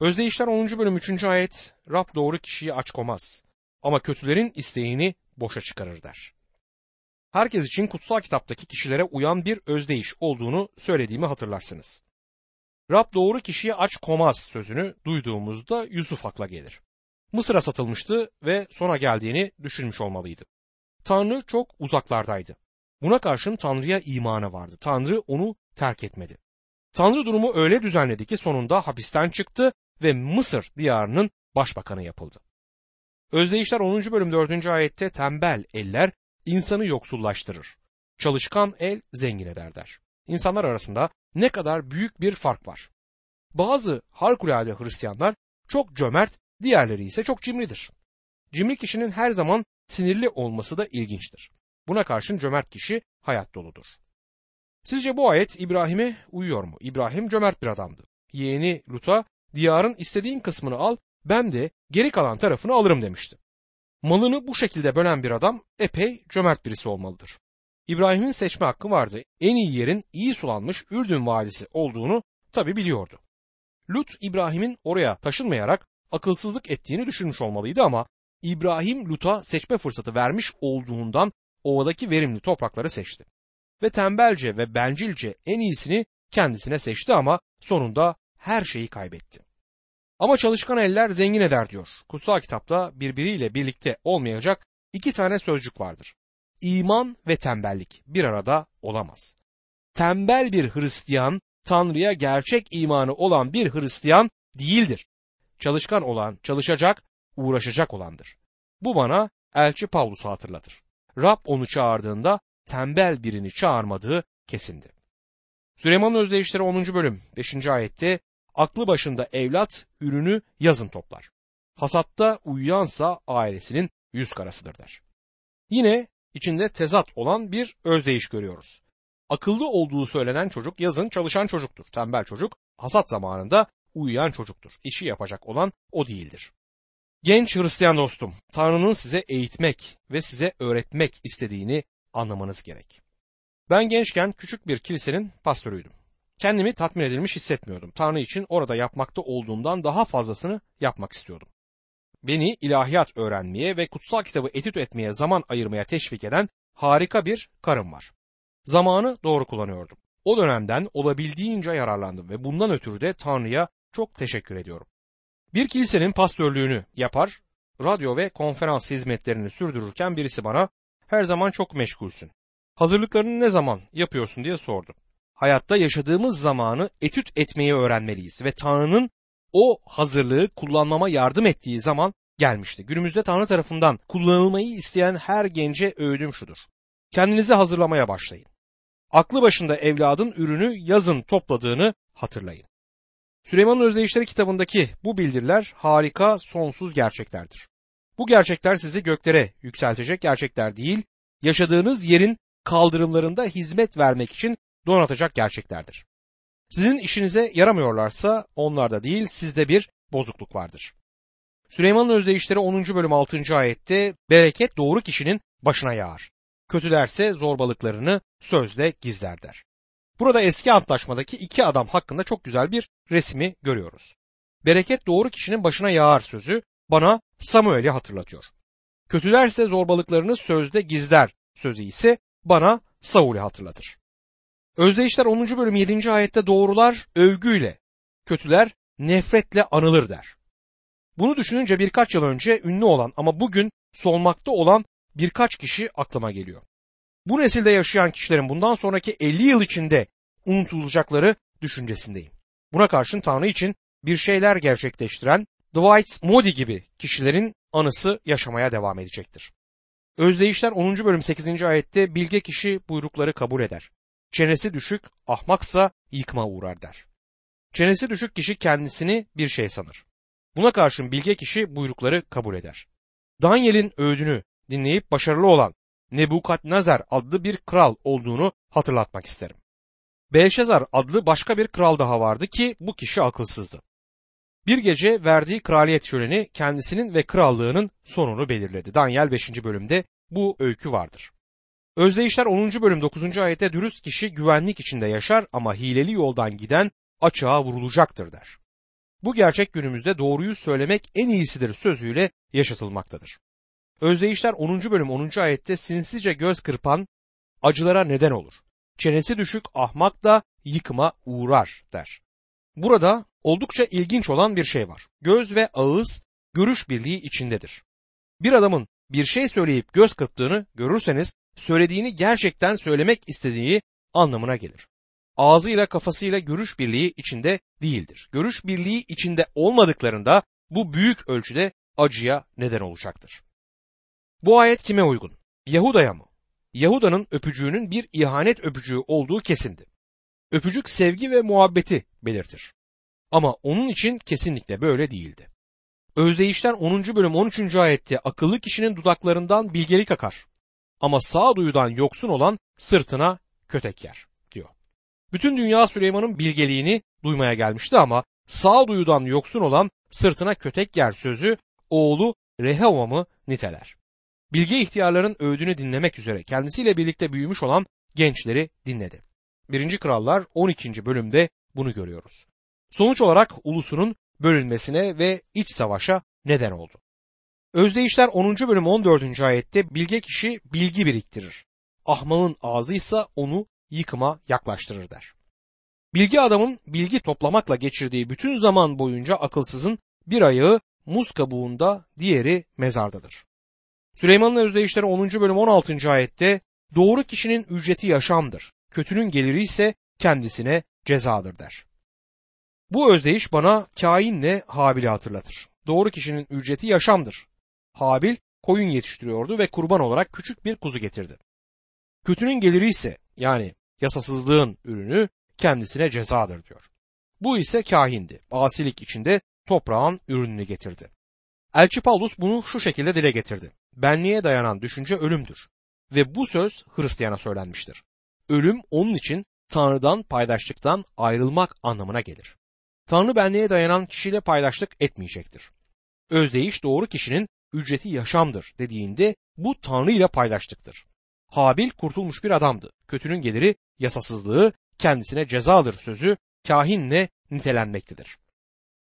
Özdeyişler 10. bölüm 3. ayet Rab doğru kişiyi aç komaz ama kötülerin isteğini boşa çıkarır der. Herkes için kutsal kitaptaki kişilere uyan bir özdeyiş olduğunu söylediğimi hatırlarsınız. Rab doğru kişiye aç komaz sözünü duyduğumuzda Yusuf akla gelir. Mısır'a satılmıştı ve sona geldiğini düşünmüş olmalıydı. Tanrı çok uzaklardaydı. Buna karşın Tanrı'ya imanı vardı. Tanrı onu terk etmedi. Tanrı durumu öyle düzenledi ki sonunda hapisten çıktı ve Mısır diyarının başbakanı yapıldı. Özdeyişler 10. bölüm 4. ayette tembel eller insanı yoksullaştırır. Çalışkan el zengin eder der. İnsanlar arasında ne kadar büyük bir fark var. Bazı harikulade Hristiyanlar çok cömert, diğerleri ise çok cimridir. Cimri kişinin her zaman sinirli olması da ilginçtir. Buna karşın cömert kişi hayat doludur. Sizce bu ayet İbrahim'e uyuyor mu? İbrahim cömert bir adamdı. Yeğeni Lut'a diyarın istediğin kısmını al, ben de geri kalan tarafını alırım demişti. Malını bu şekilde bölen bir adam epey cömert birisi olmalıdır. İbrahim'in seçme hakkı vardı. En iyi yerin iyi sulanmış Ürdün Vadisi olduğunu tabi biliyordu. Lut İbrahim'in oraya taşınmayarak akılsızlık ettiğini düşünmüş olmalıydı ama İbrahim Lut'a seçme fırsatı vermiş olduğundan ovadaki verimli toprakları seçti. Ve tembelce ve bencilce en iyisini kendisine seçti ama sonunda her şeyi kaybetti. Ama çalışkan eller zengin eder diyor. Kutsal kitapta birbiriyle birlikte olmayacak iki tane sözcük vardır. İman ve tembellik bir arada olamaz. Tembel bir Hristiyan Tanrı'ya gerçek imanı olan bir Hristiyan değildir. Çalışkan olan, çalışacak, uğraşacak olandır. Bu bana elçi Pavlus'u hatırlatır. Rab onu çağırdığında tembel birini çağırmadığı kesindi. Süleyman'ın özdeyişleri 10. bölüm 5. ayette aklı başında evlat ürünü yazın toplar. Hasatta uyuyansa ailesinin yüz karasıdır der. Yine içinde tezat olan bir özdeyiş görüyoruz. Akıllı olduğu söylenen çocuk yazın çalışan çocuktur. Tembel çocuk hasat zamanında uyuyan çocuktur. İşi yapacak olan o değildir. Genç Hristiyan dostum, Tanrı'nın size eğitmek ve size öğretmek istediğini anlamanız gerek. Ben gençken küçük bir kilisenin pastörüydüm. Kendimi tatmin edilmiş hissetmiyordum. Tanrı için orada yapmakta olduğumdan daha fazlasını yapmak istiyordum. Beni ilahiyat öğrenmeye ve kutsal kitabı etüt etmeye zaman ayırmaya teşvik eden harika bir karım var. Zamanı doğru kullanıyordum. O dönemden olabildiğince yararlandım ve bundan ötürü de Tanrı'ya çok teşekkür ediyorum. Bir kilisenin pastörlüğünü yapar, radyo ve konferans hizmetlerini sürdürürken birisi bana her zaman çok meşgulsün. Hazırlıklarını ne zaman yapıyorsun diye sordu. Hayatta yaşadığımız zamanı etüt etmeyi öğrenmeliyiz ve Tanrı'nın o hazırlığı kullanmama yardım ettiği zaman gelmişti. Günümüzde Tanrı tarafından kullanılmayı isteyen her gence öğüdüm şudur. Kendinizi hazırlamaya başlayın. Aklı başında evladın ürünü yazın topladığını hatırlayın. Süleyman'ın Özdeyişleri kitabındaki bu bildiriler harika, sonsuz gerçeklerdir. Bu gerçekler sizi göklere yükseltecek gerçekler değil, yaşadığınız yerin kaldırımlarında hizmet vermek için donatacak gerçeklerdir. Sizin işinize yaramıyorlarsa onlarda değil sizde bir bozukluk vardır. Süleyman'ın özdeyişleri 10. bölüm 6. ayette bereket doğru kişinin başına yağar. Kötülerse zorbalıklarını sözle gizler der. Burada eski antlaşmadaki iki adam hakkında çok güzel bir resmi görüyoruz. Bereket doğru kişinin başına yağar sözü bana Samuel'i hatırlatıyor. Kötülerse zorbalıklarını sözde gizler sözü ise bana Saul'i hatırlatır. Özdeyişler 10. bölüm 7. ayette doğrular övgüyle, kötüler nefretle anılır der. Bunu düşününce birkaç yıl önce ünlü olan ama bugün solmakta olan birkaç kişi aklıma geliyor. Bu nesilde yaşayan kişilerin bundan sonraki 50 yıl içinde unutulacakları düşüncesindeyim. Buna karşın Tanrı için bir şeyler gerçekleştiren Dwight Moody gibi kişilerin anısı yaşamaya devam edecektir. Özdeyişler 10. bölüm 8. ayette bilge kişi buyrukları kabul eder. Çenesi düşük, ahmaksa yıkma uğrar der. Çenesi düşük kişi kendisini bir şey sanır. Buna karşın bilge kişi buyrukları kabul eder. Daniel'in öğüdünü dinleyip başarılı olan Nebukadnezar adlı bir kral olduğunu hatırlatmak isterim. Belşezar adlı başka bir kral daha vardı ki bu kişi akılsızdı. Bir gece verdiği kraliyet şöleni kendisinin ve krallığının sonunu belirledi. Daniel 5. bölümde bu öykü vardır. Özdeyişler 10. bölüm 9. ayette dürüst kişi güvenlik içinde yaşar ama hileli yoldan giden açığa vurulacaktır der. Bu gerçek günümüzde doğruyu söylemek en iyisidir sözüyle yaşatılmaktadır. Özdeyişler 10. bölüm 10. ayette sinsice göz kırpan acılara neden olur. Çenesi düşük ahmak da yıkıma uğrar der. Burada oldukça ilginç olan bir şey var. Göz ve ağız görüş birliği içindedir. Bir adamın bir şey söyleyip göz kırptığını görürseniz söylediğini gerçekten söylemek istediği anlamına gelir. Ağzıyla kafasıyla görüş birliği içinde değildir. Görüş birliği içinde olmadıklarında bu büyük ölçüde acıya neden olacaktır. Bu ayet kime uygun? Yahuda'ya mı? Yahuda'nın öpücüğünün bir ihanet öpücüğü olduğu kesindi. Öpücük sevgi ve muhabbeti belirtir. Ama onun için kesinlikle böyle değildi. Özdeyişler 10. bölüm 13. ayette akıllı kişinin dudaklarından bilgelik akar. Ama sağduyudan yoksun olan sırtına kötek yer diyor. Bütün dünya Süleyman'ın bilgeliğini duymaya gelmişti ama sağduyudan yoksun olan sırtına kötek yer sözü oğlu Rehavam'ı niteler. Bilge ihtiyarların öğüdünü dinlemek üzere kendisiyle birlikte büyümüş olan gençleri dinledi. 1. Krallar 12. bölümde bunu görüyoruz. Sonuç olarak ulusunun bölünmesine ve iç savaşa neden oldu. Özdeyişler 10. bölüm 14. ayette bilge kişi bilgi biriktirir. Ahmalın ağzı ise onu yıkıma yaklaştırır der. Bilgi adamın bilgi toplamakla geçirdiği bütün zaman boyunca akılsızın bir ayağı muz kabuğunda, diğeri mezardadır. Süleyman'ın özdeyişleri 10. bölüm 16. ayette doğru kişinin ücreti yaşamdır, kötünün geliri ise kendisine cezadır der. Bu özdeyiş bana kainle Habil'i hatırlatır. Doğru kişinin ücreti yaşamdır. Habil koyun yetiştiriyordu ve kurban olarak küçük bir kuzu getirdi. Kötünün geliri ise yani yasasızlığın ürünü kendisine cezadır diyor. Bu ise kahindi. Asilik içinde toprağın ürününü getirdi. Elçi Paulus bunu şu şekilde dile getirdi. Benliğe dayanan düşünce ölümdür. Ve bu söz Hristiyan'a söylenmiştir. Ölüm onun için Tanrı'dan paydaşlıktan ayrılmak anlamına gelir. Tanrı benliğe dayanan kişiyle paydaşlık etmeyecektir. Özdeyiş doğru kişinin ücreti yaşamdır dediğinde bu Tanrı ile paydaşlıktır. Habil kurtulmuş bir adamdı. Kötünün geliri yasasızlığı kendisine cezadır sözü kahinle nitelenmektedir.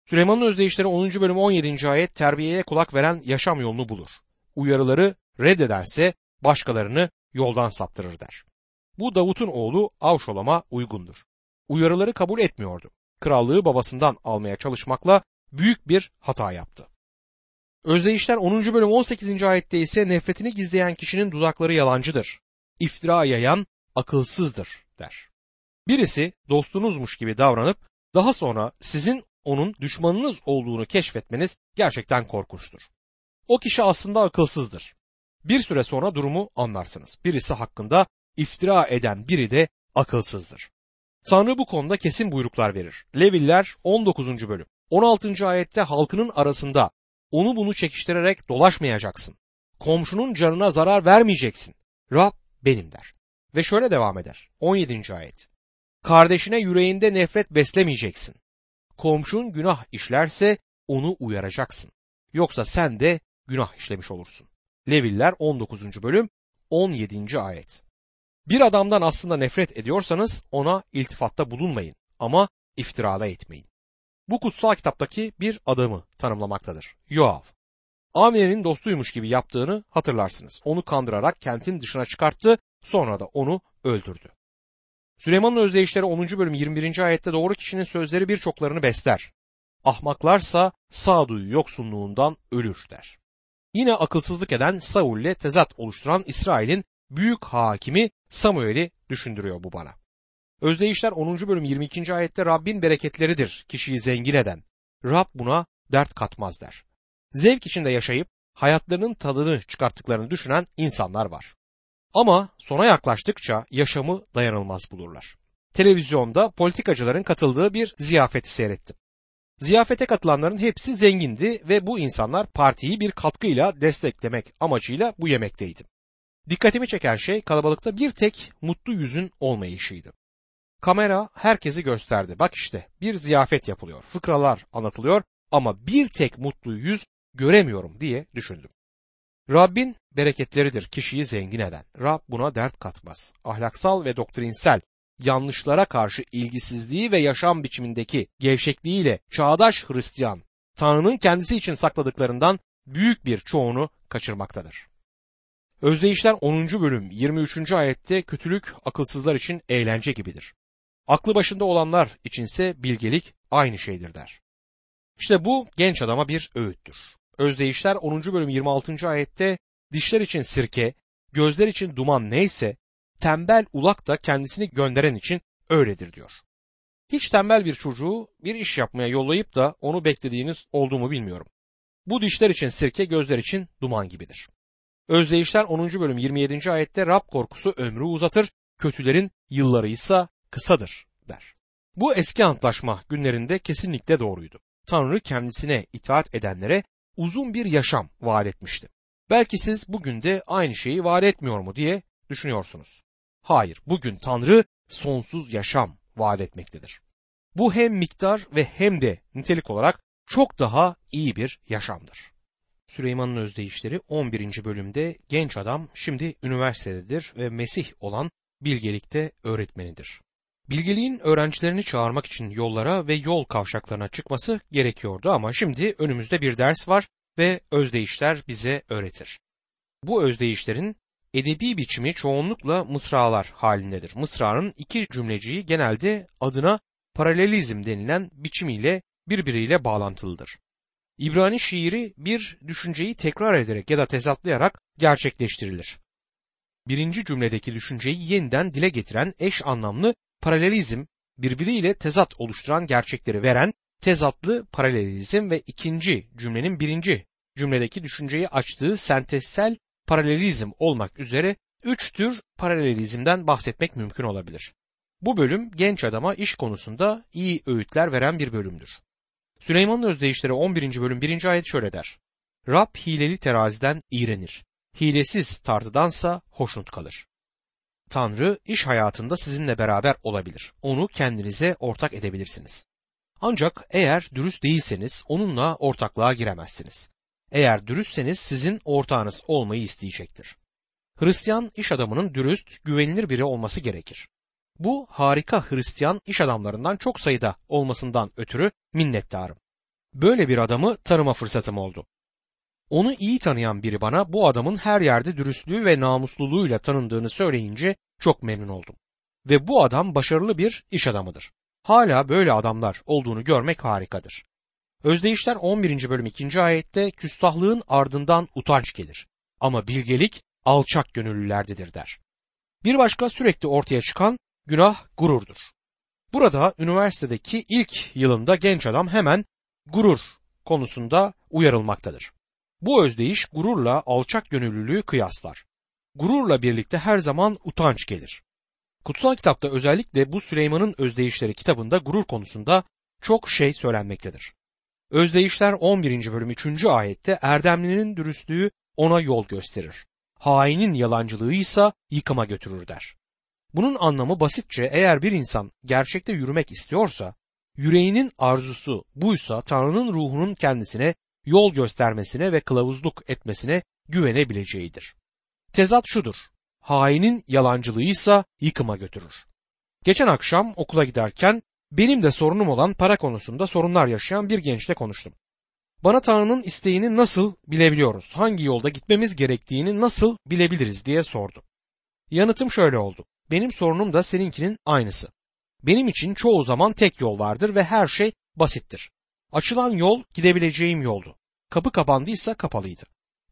Süleyman'ın özdeyişleri 10. bölüm 17. ayet terbiyeye kulak veren yaşam yolunu bulur. Uyarıları reddederse başkalarını yoldan saptırır der. Bu Davut'un oğlu Avşolam'a uygundur. Uyarıları kabul etmiyordu. Krallığı babasından almaya çalışmakla büyük bir hata yaptı. Özdeyişler 10. bölüm 18. ayette ise nefretini gizleyen kişinin dudakları yalancıdır. İftira yayan akılsızdır der. Birisi dostunuzmuş gibi davranıp daha sonra sizin onun düşmanınız olduğunu keşfetmeniz gerçekten korkunçtur. O kişi aslında akılsızdır. Bir süre sonra durumu anlarsınız. Birisi hakkında iftira eden biri de akılsızdır. Tanrı bu konuda kesin buyruklar verir. Leviller 19. bölüm. 16. ayette halkının arasında onu bunu çekiştirerek dolaşmayacaksın. Komşunun canına zarar vermeyeceksin. Rab benim der. Ve şöyle devam eder. 17. ayet. Kardeşine yüreğinde nefret beslemeyeceksin. Komşun günah işlerse onu uyaracaksın. Yoksa sen de günah işlemiş olursun. Leviller 19. bölüm 17. ayet. Bir adamdan aslında nefret ediyorsanız ona iltifatta bulunmayın ama iftirada etmeyin. Bu kutsal kitaptaki bir adamı tanımlamaktadır. Yoav. Amine'nin dostuymuş gibi yaptığını hatırlarsınız. Onu kandırarak kentin dışına çıkarttı, sonra da onu öldürdü. Süleyman'ın özdeyişleri 10. bölüm 21. ayette doğru kişinin sözleri birçoklarını besler. Ahmaklarsa sağduyu yoksunluğundan ölür der. Yine akılsızlık eden Saul ile tezat oluşturan İsrail'in büyük hakimi Samuel'i düşündürüyor bu bana. Özdeyişler 10. bölüm 22. ayette Rabbin bereketleridir kişiyi zengin eden. Rab buna dert katmaz der. Zevk içinde yaşayıp hayatlarının tadını çıkarttıklarını düşünen insanlar var. Ama sona yaklaştıkça yaşamı dayanılmaz bulurlar. Televizyonda politikacıların katıldığı bir ziyafeti seyrettim. Ziyafete katılanların hepsi zengindi ve bu insanlar partiyi bir katkıyla desteklemek amacıyla bu yemekteydi. Dikkatimi çeken şey kalabalıkta bir tek mutlu yüzün olmayışıydı. Kamera herkesi gösterdi. Bak işte bir ziyafet yapılıyor, fıkralar anlatılıyor ama bir tek mutlu yüz göremiyorum diye düşündüm. Rabbin bereketleridir kişiyi zengin eden. Rab buna dert katmaz. Ahlaksal ve doktrinsel yanlışlara karşı ilgisizliği ve yaşam biçimindeki gevşekliğiyle çağdaş Hristiyan Tanrı'nın kendisi için sakladıklarından büyük bir çoğunu kaçırmaktadır. Özdeyişler 10. bölüm 23. ayette kötülük akılsızlar için eğlence gibidir. Aklı başında olanlar içinse bilgelik aynı şeydir der. İşte bu genç adama bir öğüttür. Özdeyişler 10. bölüm 26. ayette dişler için sirke, gözler için duman neyse tembel ulak da kendisini gönderen için öyledir diyor. Hiç tembel bir çocuğu bir iş yapmaya yollayıp da onu beklediğiniz olduğumu bilmiyorum. Bu dişler için sirke, gözler için duman gibidir. Özdeyişler 10. bölüm 27. ayette Rab korkusu ömrü uzatır, kötülerin yılları ise kısadır der. Bu eski antlaşma günlerinde kesinlikle doğruydu. Tanrı kendisine itaat edenlere uzun bir yaşam vaat etmişti. Belki siz bugün de aynı şeyi vaat etmiyor mu diye düşünüyorsunuz. Hayır, bugün Tanrı sonsuz yaşam vaat etmektedir. Bu hem miktar ve hem de nitelik olarak çok daha iyi bir yaşamdır. Süleyman'ın özdeyişleri 11. bölümde genç adam şimdi üniversitededir ve Mesih olan bilgelikte öğretmenidir. Bilgeliğin öğrencilerini çağırmak için yollara ve yol kavşaklarına çıkması gerekiyordu ama şimdi önümüzde bir ders var ve özdeyişler bize öğretir. Bu özdeyişlerin edebi biçimi çoğunlukla mısralar halindedir. Mısranın iki cümleciği genelde adına paralelizm denilen biçimiyle birbiriyle bağlantılıdır. İbrani şiiri bir düşünceyi tekrar ederek ya da tezatlayarak gerçekleştirilir. Birinci cümledeki düşünceyi yeniden dile getiren eş anlamlı paralelizm birbiriyle tezat oluşturan gerçekleri veren tezatlı paralelizm ve ikinci cümlenin birinci cümledeki düşünceyi açtığı sentezsel paralelizm olmak üzere üç tür paralelizmden bahsetmek mümkün olabilir. Bu bölüm genç adama iş konusunda iyi öğütler veren bir bölümdür. Süleyman'ın özdeyişleri 11. bölüm 1. ayet şöyle der. Rab hileli teraziden iğrenir. Hilesiz tartıdansa hoşnut kalır. Tanrı iş hayatında sizinle beraber olabilir. Onu kendinize ortak edebilirsiniz. Ancak eğer dürüst değilseniz onunla ortaklığa giremezsiniz. Eğer dürüstseniz sizin ortağınız olmayı isteyecektir. Hristiyan iş adamının dürüst, güvenilir biri olması gerekir. Bu harika Hristiyan iş adamlarından çok sayıda olmasından ötürü minnettarım. Böyle bir adamı tanıma fırsatım oldu. Onu iyi tanıyan biri bana bu adamın her yerde dürüstlüğü ve namusluluğuyla tanındığını söyleyince çok memnun oldum. Ve bu adam başarılı bir iş adamıdır. Hala böyle adamlar olduğunu görmek harikadır. Özdeyişler 11. bölüm 2. ayette küstahlığın ardından utanç gelir. Ama bilgelik alçak gönüllülerdedir der. Bir başka sürekli ortaya çıkan günah gururdur. Burada üniversitedeki ilk yılında genç adam hemen gurur konusunda uyarılmaktadır. Bu özdeyiş gururla alçak gönüllülüğü kıyaslar. Gururla birlikte her zaman utanç gelir. Kutsal kitapta özellikle bu Süleyman'ın özdeyişleri kitabında gurur konusunda çok şey söylenmektedir. Özdeyişler 11. bölüm 3. ayette erdemlinin dürüstlüğü ona yol gösterir. Hainin yalancılığı ise yıkıma götürür der. Bunun anlamı basitçe eğer bir insan gerçekte yürümek istiyorsa, yüreğinin arzusu buysa Tanrı'nın ruhunun kendisine yol göstermesine ve kılavuzluk etmesine güvenebileceğidir. Tezat şudur. Hainin yalancılığıysa yıkıma götürür. Geçen akşam okula giderken benim de sorunum olan para konusunda sorunlar yaşayan bir gençle konuştum. Bana Tanrı'nın isteğini nasıl bilebiliyoruz? Hangi yolda gitmemiz gerektiğini nasıl bilebiliriz diye sordu. Yanıtım şöyle oldu. Benim sorunum da seninkinin aynısı. Benim için çoğu zaman tek yol vardır ve her şey basittir. Açılan yol gidebileceğim yoldu. Kapı kapandıysa kapalıydı.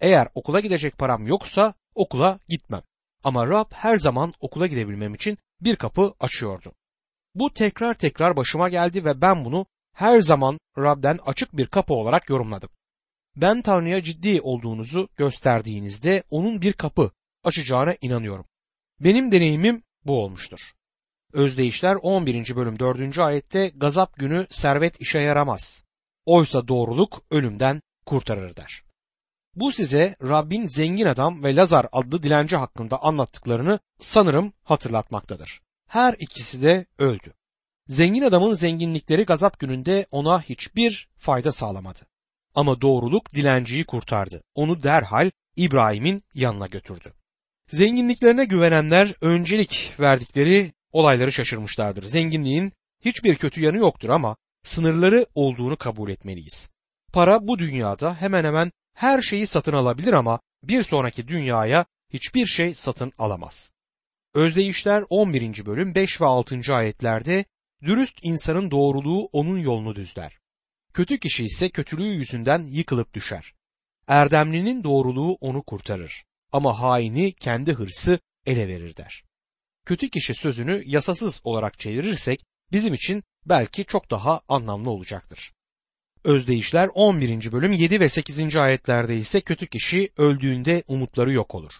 Eğer okula gidecek param yoksa okula gitmem. Ama Rab her zaman okula gidebilmem için bir kapı açıyordu. Bu tekrar tekrar başıma geldi ve ben bunu her zaman Rab'den açık bir kapı olarak yorumladım. Ben Tanrı'ya ciddi olduğunuzu gösterdiğinizde onun bir kapı açacağına inanıyorum. Benim deneyimim bu olmuştur. Özdeyişler 11. bölüm 4. ayette gazap günü servet işe yaramaz. Oysa doğruluk ölümden kurtarır der. Bu size Rabbin zengin adam ve Lazar adlı dilenci hakkında anlattıklarını sanırım hatırlatmaktadır. Her ikisi de öldü. Zengin adamın zenginlikleri gazap gününde ona hiçbir fayda sağlamadı. Ama doğruluk dilenciyi kurtardı. Onu derhal İbrahim'in yanına götürdü. Zenginliklerine güvenenler öncelik verdikleri olayları şaşırmışlardır. Zenginliğin hiçbir kötü yanı yoktur ama sınırları olduğunu kabul etmeliyiz. Para bu dünyada hemen hemen her şeyi satın alabilir ama bir sonraki dünyaya hiçbir şey satın alamaz. Özdeyişler 11. bölüm 5 ve 6. ayetlerde dürüst insanın doğruluğu onun yolunu düzler. Kötü kişi ise kötülüğü yüzünden yıkılıp düşer. Erdemlinin doğruluğu onu kurtarır ama haini kendi hırsı ele verir der. Kötü kişi sözünü yasasız olarak çevirirsek bizim için belki çok daha anlamlı olacaktır. Özdeyişler 11. bölüm 7 ve 8. ayetlerde ise kötü kişi öldüğünde umutları yok olur.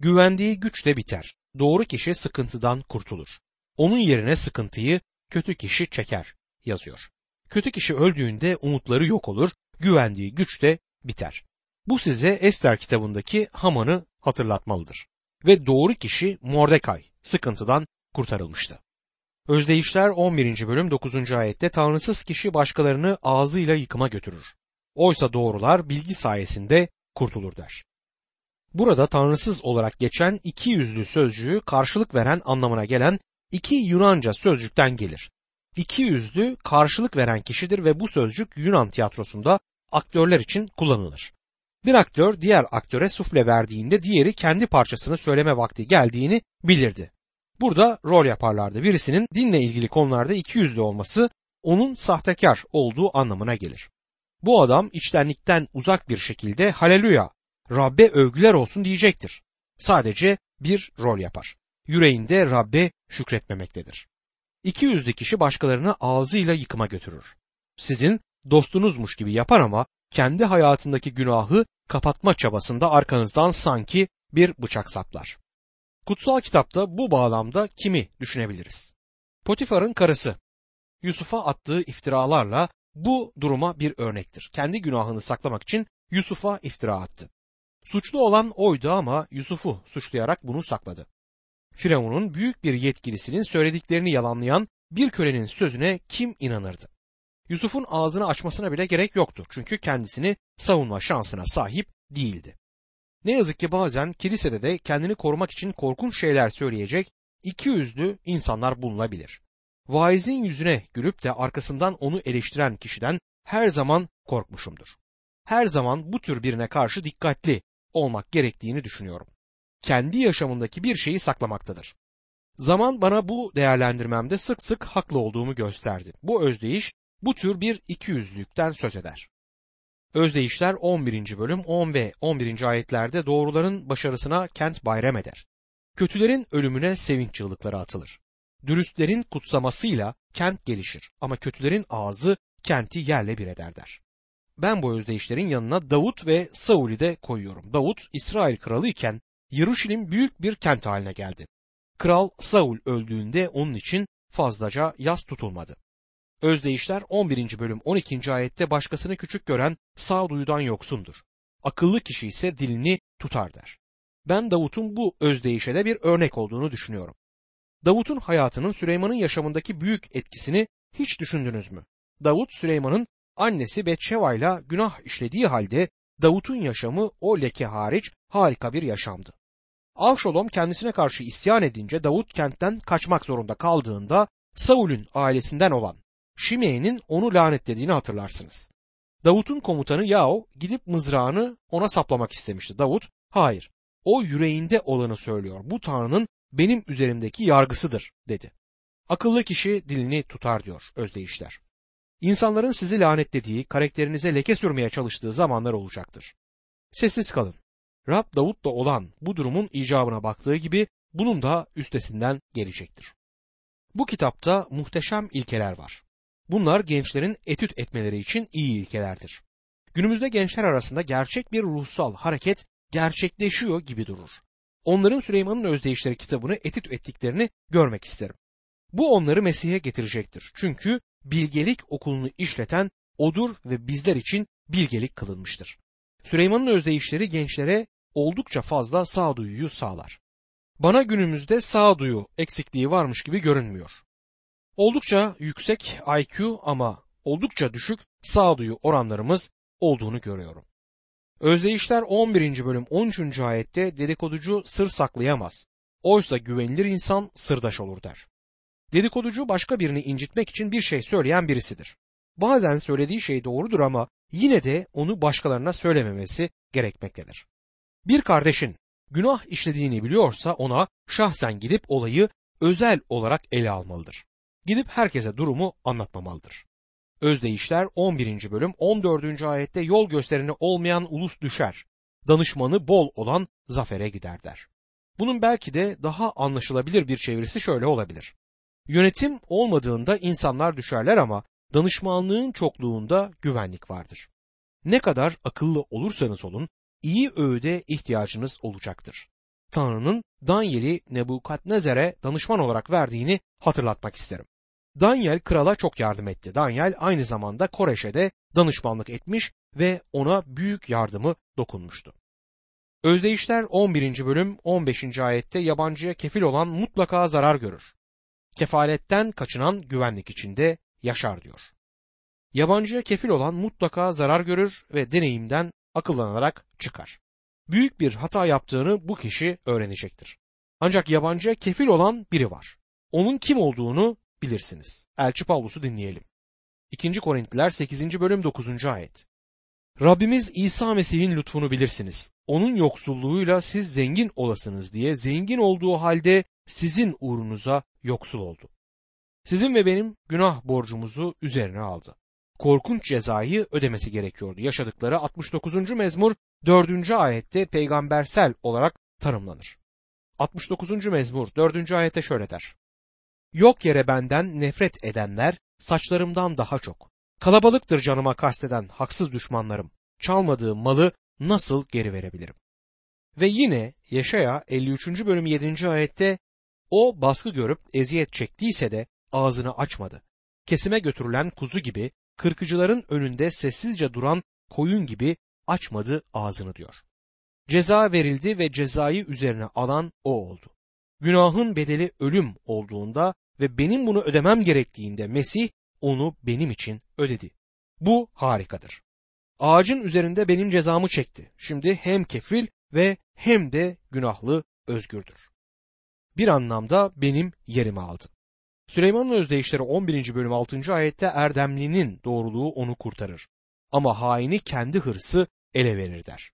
Güvendiği güç de biter. Doğru kişi sıkıntıdan kurtulur. Onun yerine sıkıntıyı kötü kişi çeker yazıyor. Kötü kişi öldüğünde umutları yok olur, güvendiği güç de biter. Bu size Ester kitabındaki Haman'ı hatırlatmalıdır. Ve doğru kişi Mordekay sıkıntıdan kurtarılmıştı. Özdeyişler 11. bölüm 9. ayette Tanrısız kişi başkalarını ağzıyla yıkıma götürür. Oysa doğrular bilgi sayesinde kurtulur der. Burada tanrısız olarak geçen iki yüzlü sözcüğü karşılık veren anlamına gelen iki Yunanca sözcükten gelir. İki yüzlü karşılık veren kişidir ve bu sözcük Yunan tiyatrosunda aktörler için kullanılır. Bir aktör diğer aktöre sufle verdiğinde diğeri kendi parçasını söyleme vakti geldiğini bilirdi. Burada rol yaparlardı. Birisinin dinle ilgili konularda iki yüzlü olması onun sahtekar olduğu anlamına gelir. Bu adam içtenlikten uzak bir şekilde haleluya Rabbe övgüler olsun diyecektir. Sadece bir rol yapar. Yüreğinde Rabbe şükretmemektedir. İki yüzlü kişi başkalarını ağzıyla yıkıma götürür. Sizin dostunuzmuş gibi yapar ama kendi hayatındaki günahı kapatma çabasında arkanızdan sanki bir bıçak saplar. Kutsal kitapta bu bağlamda kimi düşünebiliriz? Potifar'ın karısı. Yusuf'a attığı iftiralarla bu duruma bir örnektir. Kendi günahını saklamak için Yusuf'a iftira attı. Suçlu olan oydu ama Yusuf'u suçlayarak bunu sakladı. Firavun'un büyük bir yetkilisinin söylediklerini yalanlayan bir kölenin sözüne kim inanırdı? Yusuf'un ağzını açmasına bile gerek yoktu çünkü kendisini savunma şansına sahip değildi. Ne yazık ki bazen kilisede de kendini korumak için korkunç şeyler söyleyecek iki yüzlü insanlar bulunabilir. Vaizin yüzüne gülüp de arkasından onu eleştiren kişiden her zaman korkmuşumdur. Her zaman bu tür birine karşı dikkatli olmak gerektiğini düşünüyorum. Kendi yaşamındaki bir şeyi saklamaktadır. Zaman bana bu değerlendirmemde sık sık haklı olduğumu gösterdi. Bu özdeyiş bu tür bir ikiyüzlülükten söz eder. Özdeyişler 11. bölüm 10 ve 11. ayetlerde doğruların başarısına kent bayram eder. Kötülerin ölümüne sevinç çığlıkları atılır. Dürüstlerin kutsamasıyla kent gelişir ama kötülerin ağzı kenti yerle bir eder der. Ben bu özdeyişlerin yanına Davut ve Saul'i de koyuyorum. Davut İsrail kralı iken Yeruşalim büyük bir kent haline geldi. Kral Saul öldüğünde onun için fazlaca yas tutulmadı. Özdeyişler 11. bölüm 12. ayette başkasını küçük gören sağduyudan yoksundur. Akıllı kişi ise dilini tutar der. Ben Davut'un bu özdeyişe de bir örnek olduğunu düşünüyorum. Davut'un hayatının Süleyman'ın yaşamındaki büyük etkisini hiç düşündünüz mü? Davut Süleyman'ın annesi Betşeva ile günah işlediği halde Davut'un yaşamı o leke hariç harika bir yaşamdı. Avşolom kendisine karşı isyan edince Davut kentten kaçmak zorunda kaldığında Saul'ün ailesinden olan Şime'nin onu lanetlediğini hatırlarsınız. Davut'un komutanı Yao gidip mızrağını ona saplamak istemişti. Davut, hayır, o yüreğinde olanı söylüyor. Bu Tanrı'nın benim üzerimdeki yargısıdır dedi. Akıllı kişi dilini tutar diyor özdeyişler. İnsanların sizi lanetlediği, karakterinize leke sürmeye çalıştığı zamanlar olacaktır. Sessiz kalın. Rab Davut'la olan bu durumun icabına baktığı gibi bunun da üstesinden gelecektir. Bu kitapta muhteşem ilkeler var. Bunlar gençlerin etüt etmeleri için iyi ilkelerdir. Günümüzde gençler arasında gerçek bir ruhsal hareket gerçekleşiyor gibi durur. Onların Süleyman'ın Özdeyişleri kitabını etüt ettiklerini görmek isterim. Bu onları Mesih'e getirecektir. Çünkü bilgelik okulunu işleten odur ve bizler için bilgelik kılınmıştır. Süleyman'ın özdeyişleri gençlere oldukça fazla sağduyuyu sağlar. Bana günümüzde sağduyu eksikliği varmış gibi görünmüyor. Oldukça yüksek IQ ama oldukça düşük sağduyu oranlarımız olduğunu görüyorum. Özdeyişler 11. bölüm 13. ayette dedikoducu sır saklayamaz. Oysa güvenilir insan sırdaş olur der. Dedikoducu başka birini incitmek için bir şey söyleyen birisidir. Bazen söylediği şey doğrudur ama yine de onu başkalarına söylememesi gerekmektedir. Bir kardeşin günah işlediğini biliyorsa ona şahsen gidip olayı özel olarak ele almalıdır. Gidip herkese durumu anlatmamalıdır. Özdeyişler 11. bölüm 14. ayette yol göstereni olmayan ulus düşer. Danışmanı bol olan zafere gider der. Bunun belki de daha anlaşılabilir bir çevirisi şöyle olabilir. Yönetim olmadığında insanlar düşerler ama danışmanlığın çokluğunda güvenlik vardır. Ne kadar akıllı olursanız olun iyi öğüde ihtiyacınız olacaktır. Tanrı'nın Daniel'i Nebukadnezer'e danışman olarak verdiğini hatırlatmak isterim. Daniel krala çok yardım etti. Daniel aynı zamanda Koreş'e de danışmanlık etmiş ve ona büyük yardımı dokunmuştu. Özdeyişler 11. bölüm 15. ayette yabancıya kefil olan mutlaka zarar görür. Kefaletten kaçınan güvenlik içinde yaşar diyor. Yabancıya kefil olan mutlaka zarar görür ve deneyimden akıllanarak çıkar. Büyük bir hata yaptığını bu kişi öğrenecektir. Ancak yabancıya kefil olan biri var. Onun kim olduğunu bilirsiniz. Elçi Pavlus'u dinleyelim. 2. Korintliler 8. bölüm 9. ayet. Rabbimiz İsa Mesih'in lütfunu bilirsiniz. Onun yoksulluğuyla siz zengin olasınız diye zengin olduğu halde sizin uğrunuza yoksul oldu. Sizin ve benim günah borcumuzu üzerine aldı. Korkunç cezayı ödemesi gerekiyordu. Yaşadıkları 69. mezmur 4. ayette peygambersel olarak tanımlanır. 69. mezmur 4. ayette şöyle der. Yok yere benden nefret edenler saçlarımdan daha çok. Kalabalıktır canıma kasteden haksız düşmanlarım. Çalmadığım malı nasıl geri verebilirim? Ve yine Yaşaya 53. bölüm 7. ayette o baskı görüp eziyet çektiyse de ağzını açmadı. Kesime götürülen kuzu gibi, kırkıcıların önünde sessizce duran koyun gibi açmadı ağzını diyor. Ceza verildi ve cezayı üzerine alan o oldu. Günahın bedeli ölüm olduğunda ve benim bunu ödemem gerektiğinde Mesih onu benim için ödedi. Bu harikadır. Ağacın üzerinde benim cezamı çekti. Şimdi hem kefil ve hem de günahlı özgürdür. Bir anlamda benim yerimi aldı. Süleyman'ın özdeyişleri 11. bölüm 6. ayette erdemlinin doğruluğu onu kurtarır. Ama haini kendi hırsı ele verir der.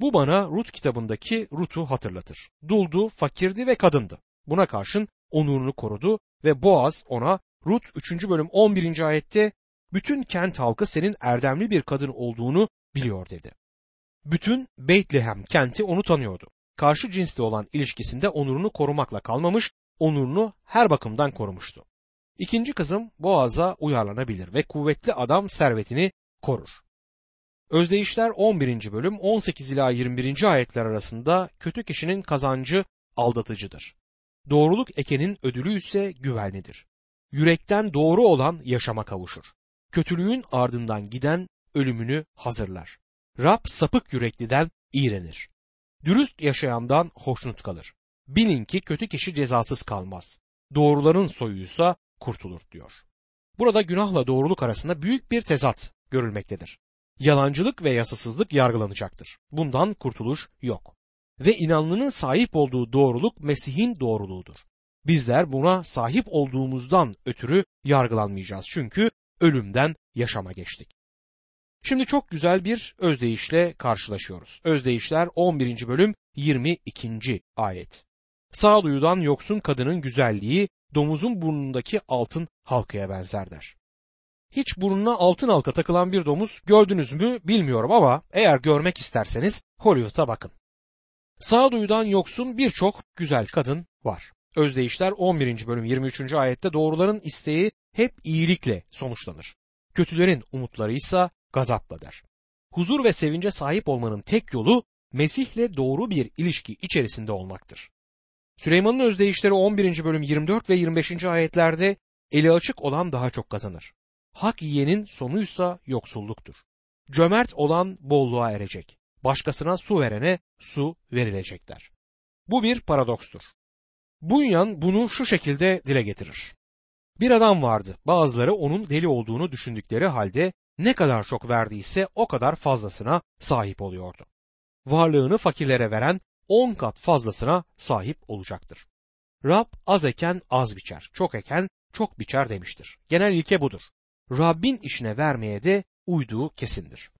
Bu bana Rut kitabındaki Rut'u hatırlatır. Duldu, fakirdi ve kadındı. Buna karşın onurunu korudu ve Boaz ona Rut 3. bölüm 11. ayette bütün kent halkı senin erdemli bir kadın olduğunu biliyor dedi. Bütün Beytlehem kenti onu tanıyordu. Karşı cinsle olan ilişkisinde onurunu korumakla kalmamış, onurunu her bakımdan korumuştu. İkinci kızım Boaz'a uyarlanabilir ve kuvvetli adam servetini korur. Özdeyişler 11. bölüm 18 ila 21. ayetler arasında kötü kişinin kazancı aldatıcıdır. Doğruluk ekenin ödülü ise güvenlidir. Yürekten doğru olan yaşama kavuşur. Kötülüğün ardından giden ölümünü hazırlar. Rab sapık yürekliden iğrenir. Dürüst yaşayandan hoşnut kalır. Bilin ki kötü kişi cezasız kalmaz. Doğruların soyuysa kurtulur diyor. Burada günahla doğruluk arasında büyük bir tezat görülmektedir. Yalancılık ve yasasızlık yargılanacaktır. Bundan kurtuluş yok. Ve inanlının sahip olduğu doğruluk Mesih'in doğruluğudur. Bizler buna sahip olduğumuzdan ötürü yargılanmayacağız. Çünkü ölümden yaşama geçtik. Şimdi çok güzel bir özdeyişle karşılaşıyoruz. Özdeyişler 11. bölüm 22. ayet. Sağduyudan yoksun kadının güzelliği domuzun burnundaki altın halkaya benzer der. Hiç burnuna altın halka takılan bir domuz gördünüz mü bilmiyorum ama eğer görmek isterseniz Hollywood'a bakın. Sağduyudan yoksun birçok güzel kadın var. Özdeyişler 11. bölüm 23. ayette doğruların isteği hep iyilikle sonuçlanır. Kötülerin umutları ise gazapla der. Huzur ve sevince sahip olmanın tek yolu Mesih'le doğru bir ilişki içerisinde olmaktır. Süleyman'ın özdeyişleri 11. bölüm 24 ve 25. ayetlerde eli açık olan daha çok kazanır. Hak yiyenin sonuysa yoksulluktur. Cömert olan bolluğa erecek. Başkasına su verene su verilecekler. Bu bir paradokstur. Bunyan bunu şu şekilde dile getirir. Bir adam vardı. Bazıları onun deli olduğunu düşündükleri halde ne kadar çok verdiyse o kadar fazlasına sahip oluyordu. Varlığını fakirlere veren on kat fazlasına sahip olacaktır. Rab az eken az biçer, çok eken çok biçer demiştir. Genel ilke budur. Rabbin işine vermeye de uyduğu kesindir.